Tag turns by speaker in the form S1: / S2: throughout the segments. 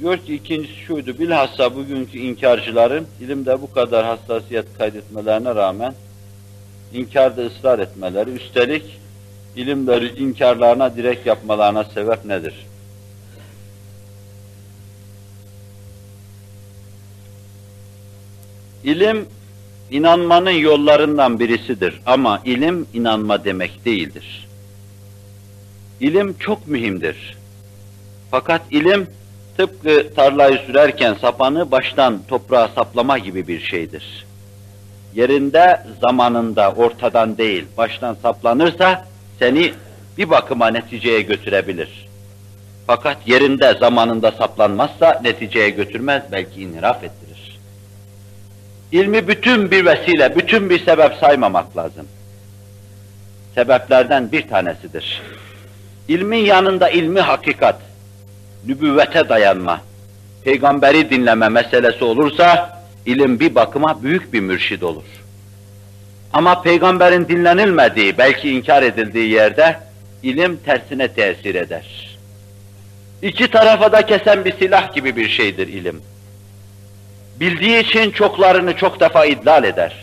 S1: Diyor ki ikincisi şuydu, bilhassa bugünkü inkarcıların ilimde bu kadar hassasiyet kaydetmelerine rağmen inkarda ısrar etmeleri, üstelik ilimleri inkarlarına direkt yapmalarına sebep nedir? İlim inanmanın yollarından birisidir ama ilim inanma demek değildir. İlim çok mühimdir. Fakat ilim tıpkı tarlayı sürerken sapanı baştan toprağa saplama gibi bir şeydir. Yerinde, zamanında, ortadan değil, baştan saplanırsa seni bir bakıma neticeye götürebilir. Fakat yerinde, zamanında saplanmazsa neticeye götürmez, belki inhiraf ettirir. İlmi bütün bir vesile, bütün bir sebep saymamak lazım. Sebeplerden bir tanesidir. İlmin yanında ilmi hakikat, nübüvvete dayanma, peygamberi dinleme meselesi olursa, ilim bir bakıma büyük bir mürşid olur. Ama peygamberin dinlenilmediği, belki inkar edildiği yerde, ilim tersine tesir eder. İki tarafa da kesen bir silah gibi bir şeydir ilim. Bildiği için çoklarını çok defa idlal eder.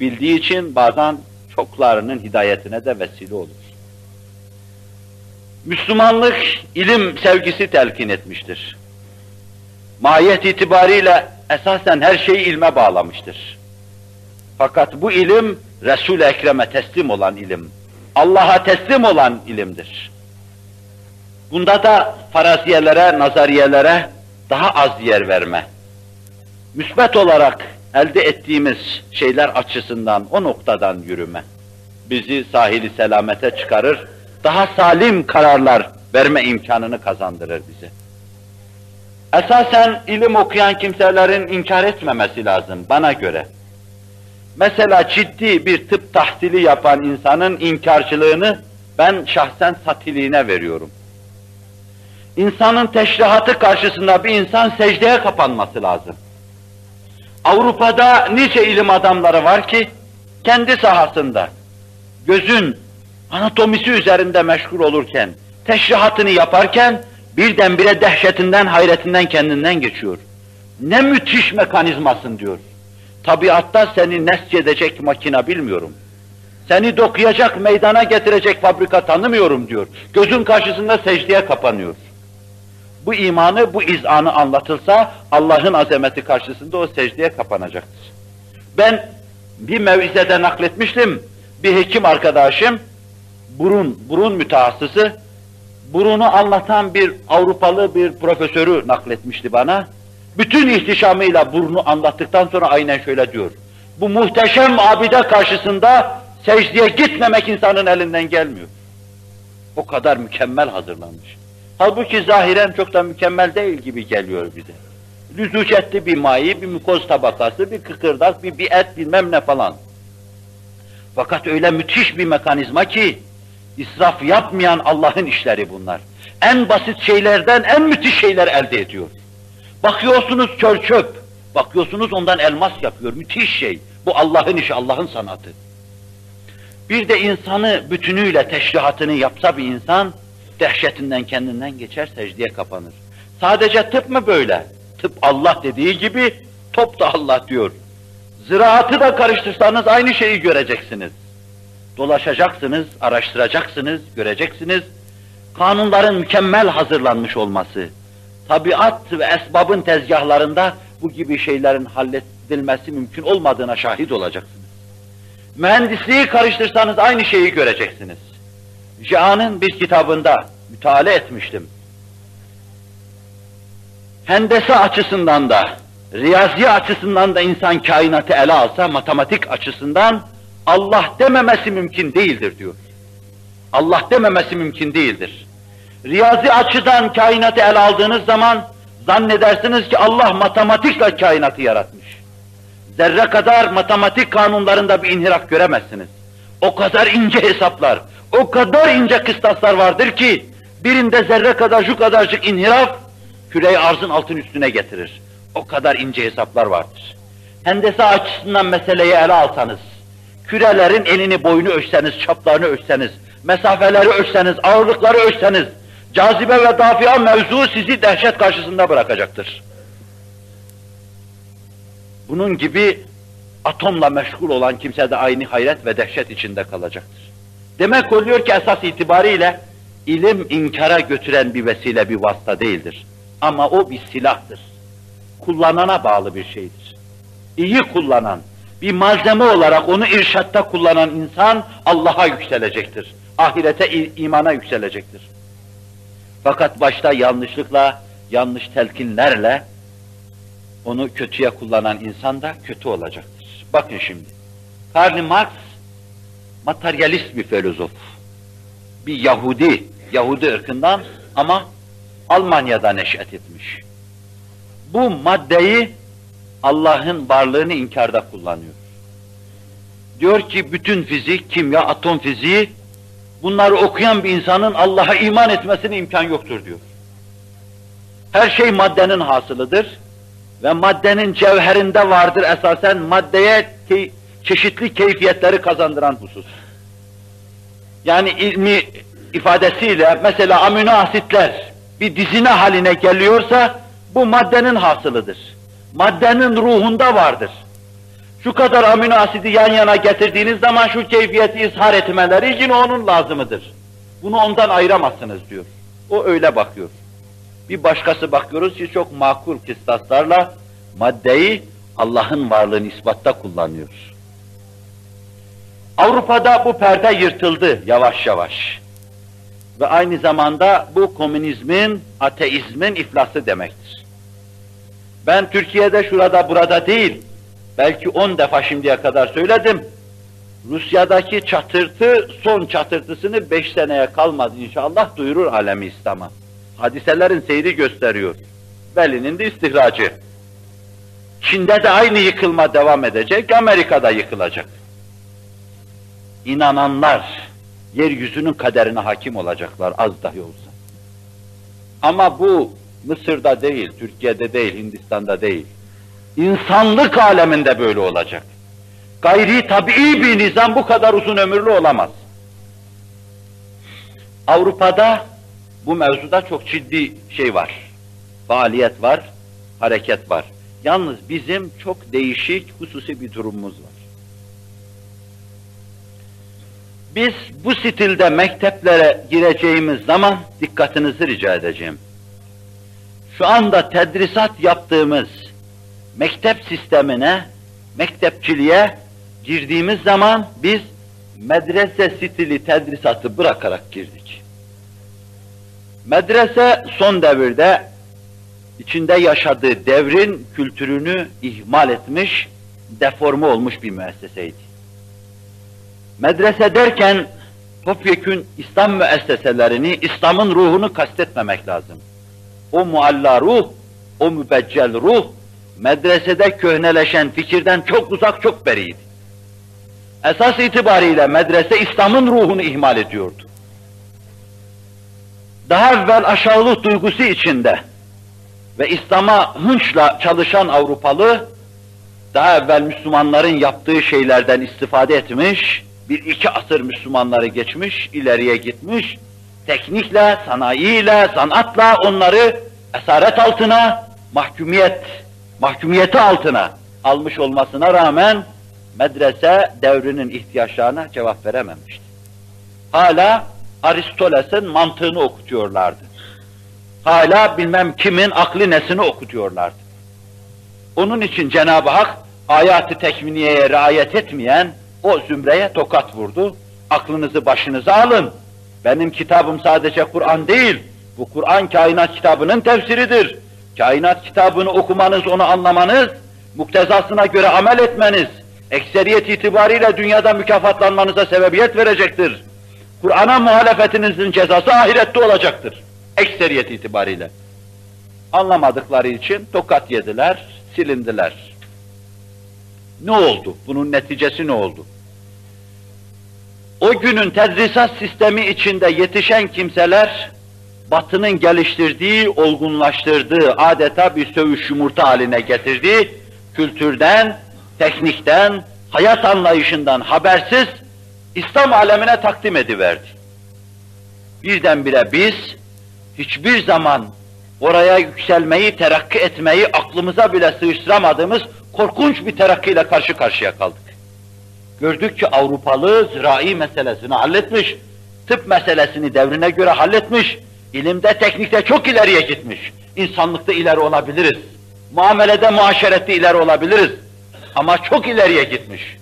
S1: Bildiği için bazen çoklarının hidayetine de vesile olur. Müslümanlık ilim sevgisi telkin etmiştir. Mahiyet itibariyle esasen her şeyi ilme bağlamıştır. Fakat bu ilim Resul-i Ekrem'e teslim olan ilim, Allah'a teslim olan ilimdir. Bunda da faraziyelere, nazariyelere daha az yer verme. Müsbet olarak elde ettiğimiz şeyler açısından o noktadan yürüme. Bizi sahili selamete çıkarır, daha salim kararlar verme imkanını kazandırır bize. Esasen ilim okuyan kimselerin inkar etmemesi lazım bana göre. Mesela ciddi bir tıp tahsili yapan insanın inkarcılığını ben şahsen satiliğine veriyorum. İnsanın teşrihatı karşısında bir insan secdeye kapanması lazım. Avrupa'da nice ilim adamları var ki kendi sahasında gözün anatomisi üzerinde meşgul olurken, teşrihatını yaparken birdenbire dehşetinden, hayretinden kendinden geçiyor. Ne müthiş mekanizmasın diyor. Tabiatta seni nescedecek makina bilmiyorum. Seni dokuyacak, meydana getirecek fabrika tanımıyorum diyor. Gözün karşısında secdeye kapanıyor. Bu imanı, bu izanı anlatılsa Allah'ın azameti karşısında o secdeye kapanacaktır. Ben bir mevizede nakletmiştim. Bir hekim arkadaşım burun, burun mütehassısı, burunu anlatan bir Avrupalı bir profesörü nakletmişti bana. Bütün ihtişamıyla burnu anlattıktan sonra aynen şöyle diyor. Bu muhteşem abide karşısında secdeye gitmemek insanın elinden gelmiyor. O kadar mükemmel hazırlanmış. Halbuki zahiren çok da mükemmel değil gibi geliyor bize. Lüzucetli bir mayi, bir mukoz tabakası, bir kıkırdak, bir, bir et bilmem ne falan. Fakat öyle müthiş bir mekanizma ki, İsraf yapmayan Allah'ın işleri bunlar. En basit şeylerden en müthiş şeyler elde ediyor. Bakıyorsunuz çöl çöp, bakıyorsunuz ondan elmas yapıyor, müthiş şey. Bu Allah'ın işi, Allah'ın sanatı. Bir de insanı bütünüyle teşrihatını yapsa bir insan, dehşetinden kendinden geçer, secdeye kapanır. Sadece tıp mı böyle? Tıp Allah dediği gibi, top da Allah diyor. Ziraatı da karıştırsanız aynı şeyi göreceksiniz. Dolaşacaksınız, araştıracaksınız, göreceksiniz. Kanunların mükemmel hazırlanmış olması, tabiat ve esbabın tezgahlarında bu gibi şeylerin halledilmesi mümkün olmadığına şahit olacaksınız. Mühendisliği karıştırsanız aynı şeyi göreceksiniz. Cihan'ın bir kitabında müteala etmiştim. Hendese açısından da, riyazi açısından da insan kainatı ele alsa, matematik açısından Allah dememesi mümkün değildir diyor. Allah dememesi mümkün değildir. Riyazi açıdan kainatı ele aldığınız zaman zannedersiniz ki Allah matematikle kainatı yaratmış. Zerre kadar matematik kanunlarında bir inhiraf göremezsiniz. O kadar ince hesaplar, o kadar ince kıstaslar vardır ki birinde zerre kadar şu kadarcık inhiraf küreyi arzın altın üstüne getirir. O kadar ince hesaplar vardır. Hendese açısından meseleyi ele alsanız, kürelerin enini boyunu ölçseniz, çaplarını ölçseniz, mesafeleri ölçseniz, ağırlıkları ölçseniz, Cazibe ve dafia mevzu sizi dehşet karşısında bırakacaktır. Bunun gibi atomla meşgul olan kimse de aynı hayret ve dehşet içinde kalacaktır. Demek oluyor ki esas itibariyle ilim inkara götüren bir vesile, bir vasıta değildir. Ama o bir silahtır. Kullanana bağlı bir şeydir. İyi kullanan, bir malzeme olarak onu irşatta kullanan insan Allah'a yükselecektir. Ahirete, imana yükselecektir. Fakat başta yanlışlıkla, yanlış telkinlerle onu kötüye kullanan insan da kötü olacaktır. Bakın şimdi, Karl Marx materyalist bir filozof. Bir Yahudi, Yahudi ırkından ama Almanya'da neşet etmiş. Bu maddeyi Allah'ın varlığını inkarda kullanıyor. Diyor ki bütün fizik, kimya, atom fiziği bunları okuyan bir insanın Allah'a iman etmesine imkan yoktur diyor. Her şey maddenin hasılıdır ve maddenin cevherinde vardır esasen maddeye key çeşitli keyfiyetleri kazandıran husus. Yani ilmi ifadesiyle mesela amino asitler bir dizine haline geliyorsa bu maddenin hasılıdır. Maddenin ruhunda vardır. Şu kadar amino asidi yan yana getirdiğiniz zaman şu keyfiyeti izhar etmeleri yine onun lazımıdır. Bunu ondan ayıramazsınız diyor. O öyle bakıyor. Bir başkası bakıyoruz ki çok makul kıstaslarla maddeyi Allah'ın varlığını ispatta kullanıyor. Avrupa'da bu perde yırtıldı yavaş yavaş. Ve aynı zamanda bu komünizmin, ateizmin iflası demektir. Ben Türkiye'de şurada burada değil, belki on defa şimdiye kadar söyledim. Rusya'daki çatırtı, son çatırtısını beş seneye kalmaz inşallah duyurur alemi İslam'a. Hadiselerin seyri gösteriyor. Berlin'in de istihracı. Çin'de de aynı yıkılma devam edecek, Amerika'da yıkılacak. İnananlar, yeryüzünün kaderine hakim olacaklar az dahi olsa. Ama bu Mısır'da değil, Türkiye'de değil, Hindistan'da değil. İnsanlık aleminde böyle olacak. Gayri tabii bir nizam bu kadar uzun ömürlü olamaz. Avrupa'da bu mevzuda çok ciddi şey var. Faaliyet var, hareket var. Yalnız bizim çok değişik, hususi bir durumumuz var. Biz bu stilde mekteplere gireceğimiz zaman dikkatinizi rica edeceğim. Şu anda tedrisat yaptığımız mektep sistemine, mektepçiliğe girdiğimiz zaman biz medrese stili tedrisatı bırakarak girdik. Medrese son devirde içinde yaşadığı devrin kültürünü ihmal etmiş, deforme olmuş bir müesseseydi. Medrese derken topyekün İslam müesseselerini, İslam'ın ruhunu kastetmemek lazım. O mualla ruh, o mübeccel ruh, medresede köhneleşen fikirden çok uzak, çok beriydi. Esas itibariyle medrese İslam'ın ruhunu ihmal ediyordu. Daha evvel aşağılık duygusu içinde ve İslam'a hınçla çalışan Avrupalı, daha evvel Müslümanların yaptığı şeylerden istifade etmiş, bir iki asır Müslümanları geçmiş, ileriye gitmiş, teknikle, sanayiyle, sanatla onları esaret altına, mahkumiyet, mahkumiyeti altına almış olmasına rağmen medrese devrinin ihtiyaçlarına cevap verememişti. Hala Aristotelesin mantığını okutuyorlardı. Hala bilmem kimin aklı nesini okutuyorlardı. Onun için Cenab-ı Hak ayatı tekviniyeye riayet etmeyen o zümreye tokat vurdu. Aklınızı başınıza alın. Benim kitabım sadece Kur'an değil. Bu Kur'an kainat kitabının tefsiridir. Kainat kitabını okumanız, onu anlamanız, muktezasına göre amel etmeniz, ekseriyet itibariyle dünyada mükafatlanmanıza sebebiyet verecektir. Kur'an'a muhalefetinizin cezası ahirette olacaktır. Ekseriyet itibariyle. Anlamadıkları için tokat yediler, silindiler. Ne oldu? Bunun neticesi ne oldu? O günün tedrisat sistemi içinde yetişen kimseler, Batı'nın geliştirdiği, olgunlaştırdığı, adeta bir söğüş yumurta haline getirdiği kültürden, teknikten, hayat anlayışından habersiz İslam alemine takdim ediverdi. Birdenbire biz hiçbir zaman oraya yükselmeyi, terakki etmeyi aklımıza bile sığıştıramadığımız korkunç bir terakkiyle karşı karşıya kaldık. Gördük ki Avrupalı zirai meselesini halletmiş, tıp meselesini devrine göre halletmiş, ilimde, teknikte çok ileriye gitmiş. İnsanlıkta ileri olabiliriz. Muamelede, muaşerette ileri olabiliriz. Ama çok ileriye gitmiş.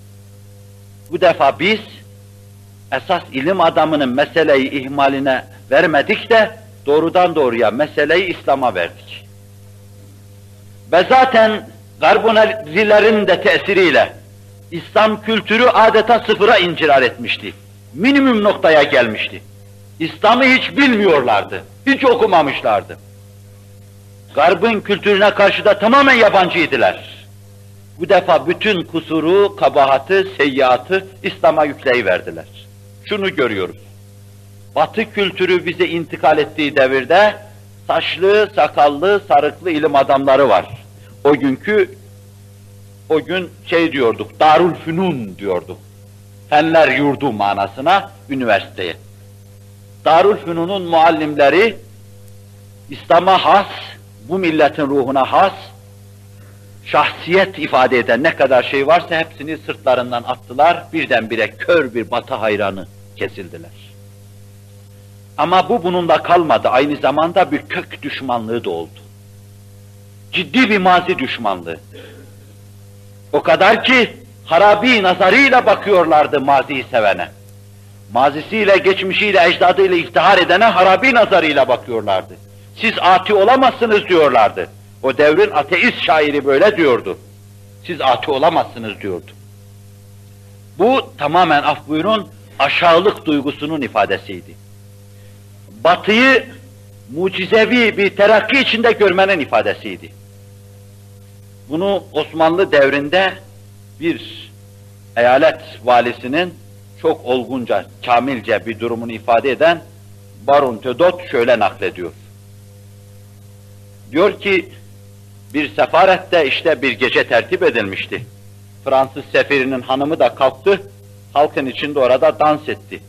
S1: Bu defa biz esas ilim adamının meseleyi ihmaline vermedik de doğrudan doğruya meseleyi İslam'a verdik. Ve zaten Garbonerilerin de tesiriyle İslam kültürü adeta sıfıra incirar etmişti. Minimum noktaya gelmişti. İslam'ı hiç bilmiyorlardı, hiç okumamışlardı. Garbın kültürüne karşı da tamamen yabancıydılar. Bu defa bütün kusuru, kabahatı, seyyiatı İslam'a yükleyiverdiler. Şunu görüyoruz. Batı kültürü bize intikal ettiği devirde saçlı, sakallı, sarıklı ilim adamları var. O günkü o gün şey diyorduk, Darül Fünun diyorduk. Fenler yurdu manasına üniversiteye. Darül Fünun'un muallimleri İslam'a has, bu milletin ruhuna has, şahsiyet ifade eden ne kadar şey varsa hepsini sırtlarından attılar, birdenbire kör bir batı hayranı kesildiler. Ama bu bununla kalmadı, aynı zamanda bir kök düşmanlığı da oldu. Ciddi bir mazi düşmanlığı. O kadar ki harabi nazarıyla bakıyorlardı maziyi sevene. Mazisiyle, geçmişiyle, ecdadıyla iftihar edene harabi nazarıyla bakıyorlardı. Siz ati olamazsınız diyorlardı. O devrin ateist şairi böyle diyordu. Siz ati olamazsınız diyordu. Bu tamamen af buyurun aşağılık duygusunun ifadesiydi. Batıyı mucizevi bir terakki içinde görmenin ifadesiydi. Bunu Osmanlı devrinde bir eyalet valisinin çok olgunca, kamilce bir durumunu ifade eden Baron Tödot şöyle naklediyor. Diyor ki, bir sefarette işte bir gece tertip edilmişti. Fransız sefirinin hanımı da kalktı, halkın içinde orada dans etti.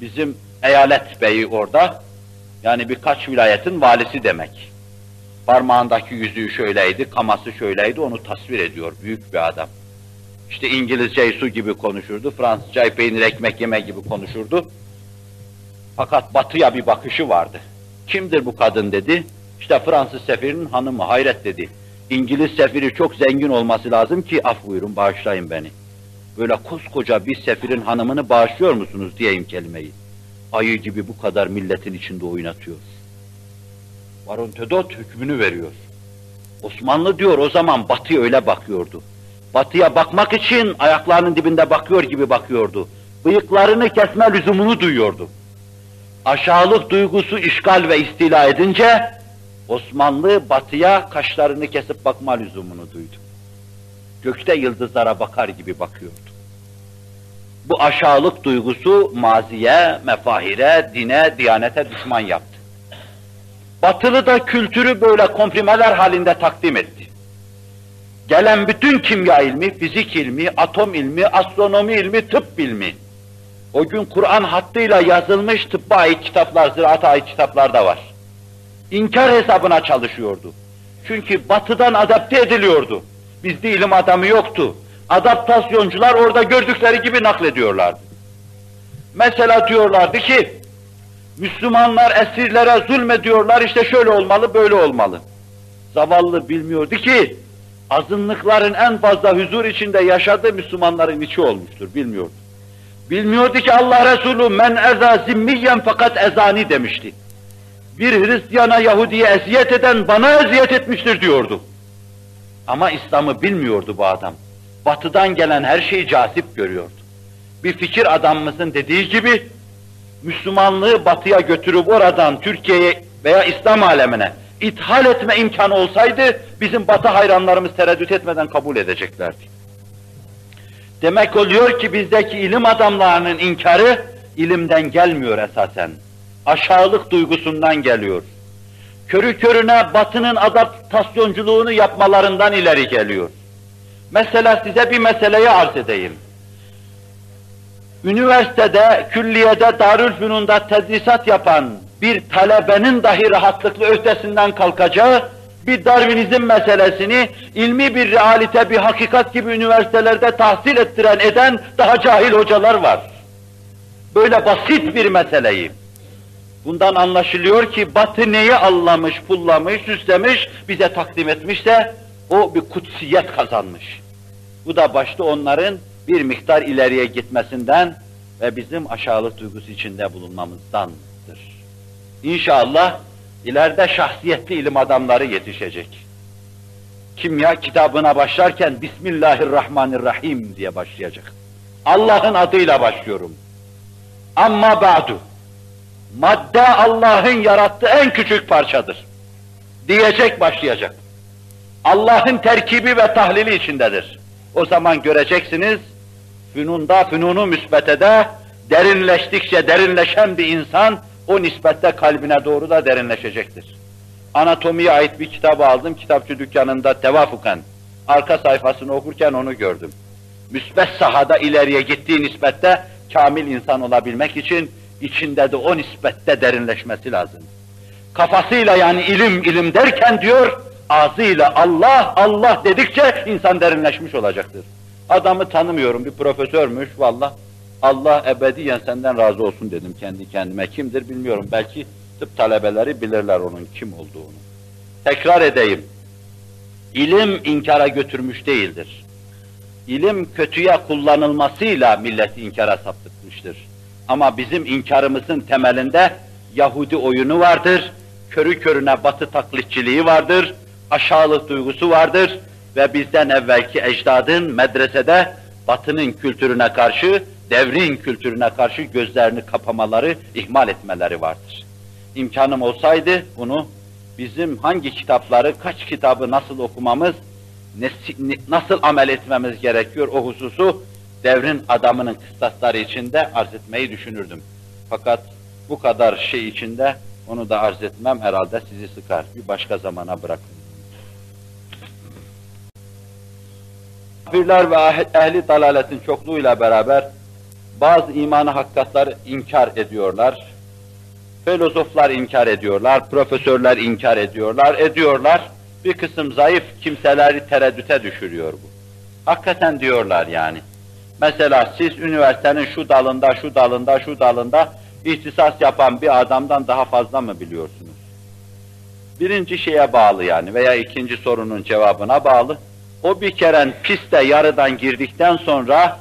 S1: Bizim eyalet beyi orada, yani birkaç vilayetin valisi demek. Parmağındaki yüzüğü şöyleydi, kaması şöyleydi, onu tasvir ediyor büyük bir adam. İşte İngilizce su gibi konuşurdu, Fransızca peynir ekmek yeme gibi konuşurdu. Fakat batıya bir bakışı vardı. Kimdir bu kadın dedi. İşte Fransız sefirinin hanımı, hayret dedi. İngiliz sefiri çok zengin olması lazım ki af buyurun bağışlayın beni. Böyle koskoca bir sefirin hanımını bağışlıyor musunuz diyeyim kelimeyi. Ayı gibi bu kadar milletin içinde oynatıyor. Baron Tödot hükmünü veriyor. Osmanlı diyor o zaman batıya öyle bakıyordu. Batıya bakmak için ayaklarının dibinde bakıyor gibi bakıyordu. Bıyıklarını kesme lüzumunu duyuyordu. Aşağılık duygusu işgal ve istila edince Osmanlı batıya kaşlarını kesip bakma lüzumunu duydu. Gökte yıldızlara bakar gibi bakıyordu. Bu aşağılık duygusu maziye, mefahire, dine, diyanete düşman yaptı. Batılı da kültürü böyle komprimeler halinde takdim etti. Gelen bütün kimya ilmi, fizik ilmi, atom ilmi, astronomi ilmi, tıp ilmi, o gün Kur'an hattıyla yazılmış tıbba ait kitaplar, ziraata ait kitaplar da var. İnkar hesabına çalışıyordu. Çünkü batıdan adapte ediliyordu. Bizde ilim adamı yoktu. Adaptasyoncular orada gördükleri gibi naklediyorlardı. Mesela diyorlardı ki, Müslümanlar esirlere zulmediyorlar, işte şöyle olmalı, böyle olmalı. Zavallı bilmiyordu ki, azınlıkların en fazla huzur içinde yaşadığı Müslümanların içi olmuştur, bilmiyordu. Bilmiyordu ki Allah Resulü men eza zimmiyen fakat ezani demişti. Bir Hristiyana Yahudi'ye eziyet eden bana eziyet etmiştir diyordu. Ama İslam'ı bilmiyordu bu adam. Batıdan gelen her şeyi cazip görüyordu. Bir fikir adamımızın dediği gibi Müslümanlığı batıya götürüp oradan Türkiye'ye veya İslam alemine ithal etme imkanı olsaydı bizim batı hayranlarımız tereddüt etmeden kabul edeceklerdi. Demek oluyor ki bizdeki ilim adamlarının inkarı ilimden gelmiyor esasen. Aşağılık duygusundan geliyor. Körü körüne batının adaptasyonculuğunu yapmalarından ileri geliyor. Mesela size bir meseleyi arz edeyim. Üniversitede, külliyede, Darülfünun'da tedrisat yapan bir talebenin dahi rahatlıkla ötesinden kalkacağı, bir Darwinizm meselesini ilmi bir realite, bir hakikat gibi üniversitelerde tahsil ettiren, eden daha cahil hocalar var. Böyle basit bir meseleyi. Bundan anlaşılıyor ki Batı neyi anlamış, pullamış, süslemiş, bize takdim etmişse o bir kutsiyet kazanmış. Bu da başta onların bir miktar ileriye gitmesinden ve bizim aşağılık duygusu içinde bulunmamızdandır. İnşallah ileride şahsiyetli ilim adamları yetişecek. Kimya kitabına başlarken Bismillahirrahmanirrahim diye başlayacak. Allah'ın adıyla başlıyorum. Amma ba'du. Madde Allah'ın yarattığı en küçük parçadır. Diyecek başlayacak. Allah'ın terkibi ve tahlili içindedir. O zaman göreceksiniz, fünunda, fünunu müsbetede derinleştikçe derinleşen bir insan, o nispette kalbine doğru da derinleşecektir. Anatomiye ait bir kitabı aldım, kitapçı dükkanında tevafuken. Arka sayfasını okurken onu gördüm. Müsbet sahada ileriye gittiği nispette kamil insan olabilmek için içinde de o nispette derinleşmesi lazım. Kafasıyla yani ilim ilim derken diyor, ağzıyla Allah Allah dedikçe insan derinleşmiş olacaktır. Adamı tanımıyorum, bir profesörmüş valla. Allah ebediyen senden razı olsun dedim kendi kendime. Kimdir bilmiyorum, belki tıp talebeleri bilirler onun kim olduğunu. Tekrar edeyim, ilim inkara götürmüş değildir. İlim kötüye kullanılmasıyla milleti inkara saptırmıştır. Ama bizim inkarımızın temelinde Yahudi oyunu vardır, körü körüne batı taklitçiliği vardır, aşağılık duygusu vardır ve bizden evvelki ecdadın medresede batının kültürüne karşı, devrin kültürüne karşı gözlerini kapamaları, ihmal etmeleri vardır. İmkanım olsaydı bunu bizim hangi kitapları, kaç kitabı nasıl okumamız, nasıl amel etmemiz gerekiyor o hususu devrin adamının kıstasları içinde arz etmeyi düşünürdüm. Fakat bu kadar şey içinde onu da arz etmem herhalde sizi sıkar. Bir başka zamana bırakın. Kafirler ve ehli dalaletin çokluğuyla beraber bazı imanı hakikatları inkar ediyorlar. Filozoflar inkar ediyorlar, profesörler inkar ediyorlar, ediyorlar. Bir kısım zayıf kimseleri tereddüte düşürüyor bu. Hakikaten diyorlar yani. Mesela siz üniversitenin şu dalında, şu dalında, şu dalında ihtisas yapan bir adamdan daha fazla mı biliyorsunuz? Birinci şeye bağlı yani veya ikinci sorunun cevabına bağlı. O bir kere piste yarıdan girdikten sonra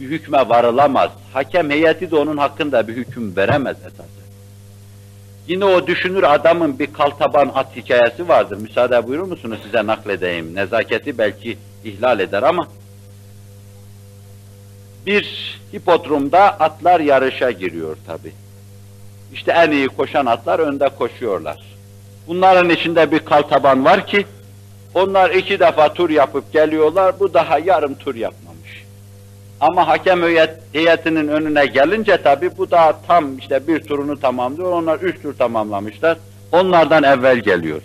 S1: bir hükme varılamaz. Hakem heyeti de onun hakkında bir hüküm veremez esasen. Yine o düşünür adamın bir kaltaban at hikayesi vardır. Müsaade buyurur musunuz size nakledeyim. Nezaketi belki ihlal eder ama bir hipodromda atlar yarışa giriyor tabi. İşte en iyi koşan atlar önde koşuyorlar. Bunların içinde bir kaltaban var ki, onlar iki defa tur yapıp geliyorlar, bu daha yarım tur yapmamış. Ama hakem heyetinin önüne gelince tabi bu daha tam işte bir turunu tamamlıyor, onlar üç tur tamamlamışlar. Onlardan evvel geliyor.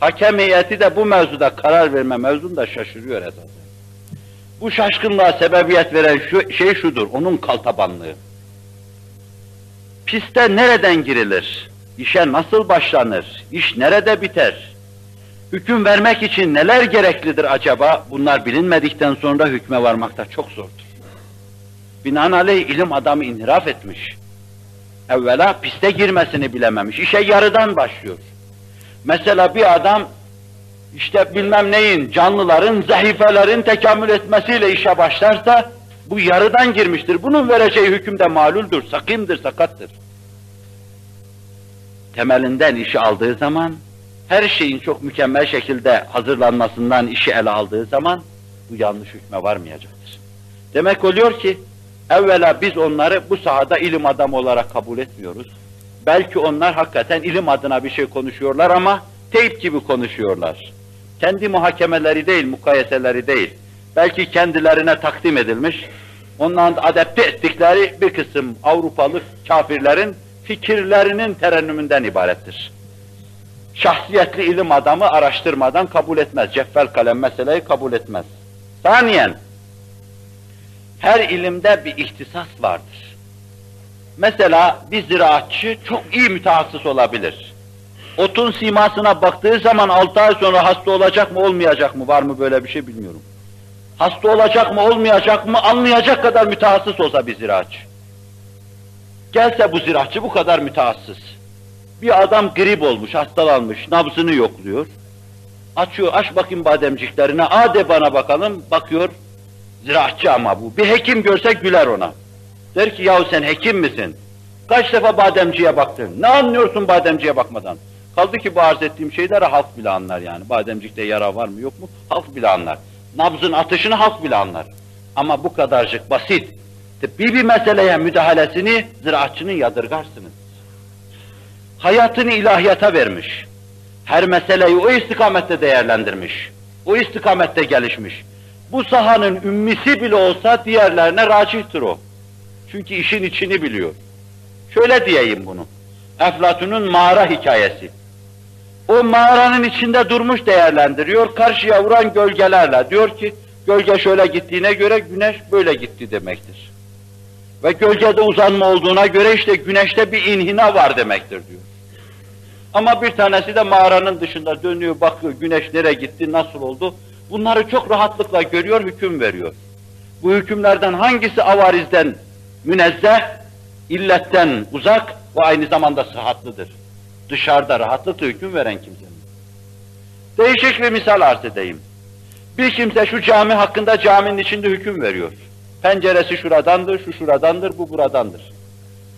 S1: Hakem heyeti de bu mevzuda karar verme mevzunda şaşırıyor esas. Bu şaşkınlığa sebebiyet veren şu, şey şudur, onun kaltabanlığı. Piste nereden girilir? İşe nasıl başlanır? İş nerede biter? Hüküm vermek için neler gereklidir acaba? Bunlar bilinmedikten sonra hükme varmakta çok zordur. Binaenaleyh ilim adamı inhiraf etmiş. Evvela piste girmesini bilememiş. İşe yarıdan başlıyor. Mesela bir adam işte bilmem neyin, canlıların, zehifelerin tekamül etmesiyle işe başlarsa, bu yarıdan girmiştir. Bunun vereceği hüküm de maluldur, sakimdir, sakattır. Temelinden işi aldığı zaman, her şeyin çok mükemmel şekilde hazırlanmasından işi ele aldığı zaman, bu yanlış hükme varmayacaktır. Demek oluyor ki, evvela biz onları bu sahada ilim adamı olarak kabul etmiyoruz. Belki onlar hakikaten ilim adına bir şey konuşuyorlar ama teyip gibi konuşuyorlar kendi muhakemeleri değil, mukayeseleri değil, belki kendilerine takdim edilmiş, ondan adapte ettikleri bir kısım Avrupalı kafirlerin fikirlerinin terennümünden ibarettir. Şahsiyetli ilim adamı araştırmadan kabul etmez, ceffel kalem meseleyi kabul etmez. Saniyen, her ilimde bir ihtisas vardır. Mesela bir ziraatçı çok iyi mütehassıs olabilir. Otun simasına baktığı zaman 6 ay sonra hasta olacak mı olmayacak mı var mı böyle bir şey bilmiyorum. Hasta olacak mı olmayacak mı anlayacak kadar mütehassıs olsa bir ziraatçı. Gelse bu ziraatçı bu kadar mütehassıs. Bir adam grip olmuş, hastalanmış, nabzını yokluyor. Açıyor, aç bakayım bademciklerine, a de bana bakalım, bakıyor. Ziraatçı ama bu. Bir hekim görse güler ona. Der ki yahu sen hekim misin? Kaç defa bademciye baktın? Ne anlıyorsun bademciye bakmadan? Kaldı ki bu arz ettiğim şeyleri halk bile anlar yani. Bademcikte yara var mı yok mu? Halk bile anlar. Nabzın atışını halk bile anlar. Ama bu kadarcık basit. Bir bir meseleye müdahalesini ziraatçının yadırgarsınız. Hayatını ilahiyata vermiş. Her meseleyi o istikamette değerlendirmiş. O istikamette gelişmiş. Bu sahanın ümmisi bile olsa diğerlerine racihtir o. Çünkü işin içini biliyor. Şöyle diyeyim bunu. Eflatun'un mağara hikayesi. O mağaranın içinde durmuş değerlendiriyor, karşıya vuran gölgelerle. Diyor ki, gölge şöyle gittiğine göre güneş böyle gitti demektir. Ve gölgede uzanma olduğuna göre işte güneşte bir inhina var demektir diyor. Ama bir tanesi de mağaranın dışında dönüyor, bakıyor güneş nereye gitti, nasıl oldu. Bunları çok rahatlıkla görüyor, hüküm veriyor. Bu hükümlerden hangisi avarizden münezzeh, illetten uzak ve aynı zamanda sıhhatlıdır. Dışarıda rahatlıkla hüküm veren kimsenin. Değişik bir misal arz edeyim. Bir kimse şu cami hakkında caminin içinde hüküm veriyor. Penceresi şuradandır, şu şuradandır, bu buradandır.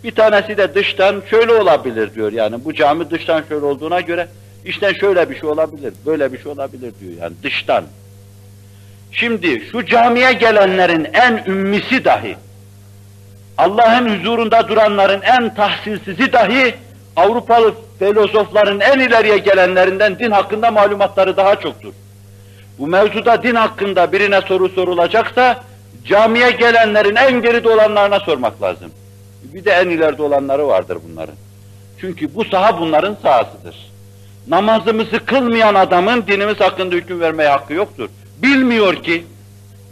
S1: Bir tanesi de dıştan şöyle olabilir diyor yani. Bu cami dıştan şöyle olduğuna göre içten şöyle bir şey olabilir, böyle bir şey olabilir diyor yani dıştan. Şimdi şu camiye gelenlerin en ümmisi dahi, Allah'ın huzurunda duranların en tahsilsizi dahi, Avrupalı filozofların en ileriye gelenlerinden din hakkında malumatları daha çoktur. Bu mevzuda din hakkında birine soru sorulacaksa, camiye gelenlerin en geride olanlarına sormak lazım. Bir de en ileride olanları vardır bunların. Çünkü bu saha bunların sahasıdır. Namazımızı kılmayan adamın dinimiz hakkında hüküm vermeye hakkı yoktur. Bilmiyor ki,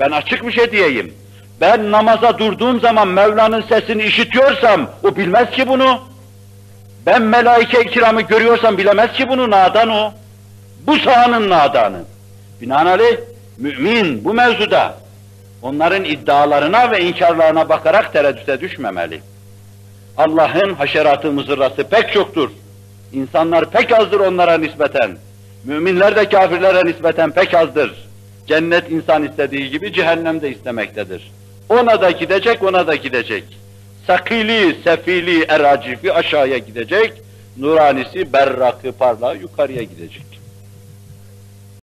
S1: ben açık bir şey diyeyim, ben namaza durduğum zaman Mevla'nın sesini işitiyorsam, o bilmez ki bunu. Ben melaike-i kiramı görüyorsam bilemez ki bunu, nadan o. Bu sahanın nadanı. Binaenaleyh, mümin bu mevzuda, onların iddialarına ve inkarlarına bakarak tereddüte düşmemeli. Allah'ın haşeratı mızırrası pek çoktur. İnsanlar pek azdır onlara nispeten. Müminler de kafirlere nispeten pek azdır. Cennet insan istediği gibi cehennem de istemektedir. Ona da gidecek, ona da gidecek. Sakili, sefili, eracifi aşağıya gidecek. Nuranisi, berrakı, parlağı yukarıya gidecek.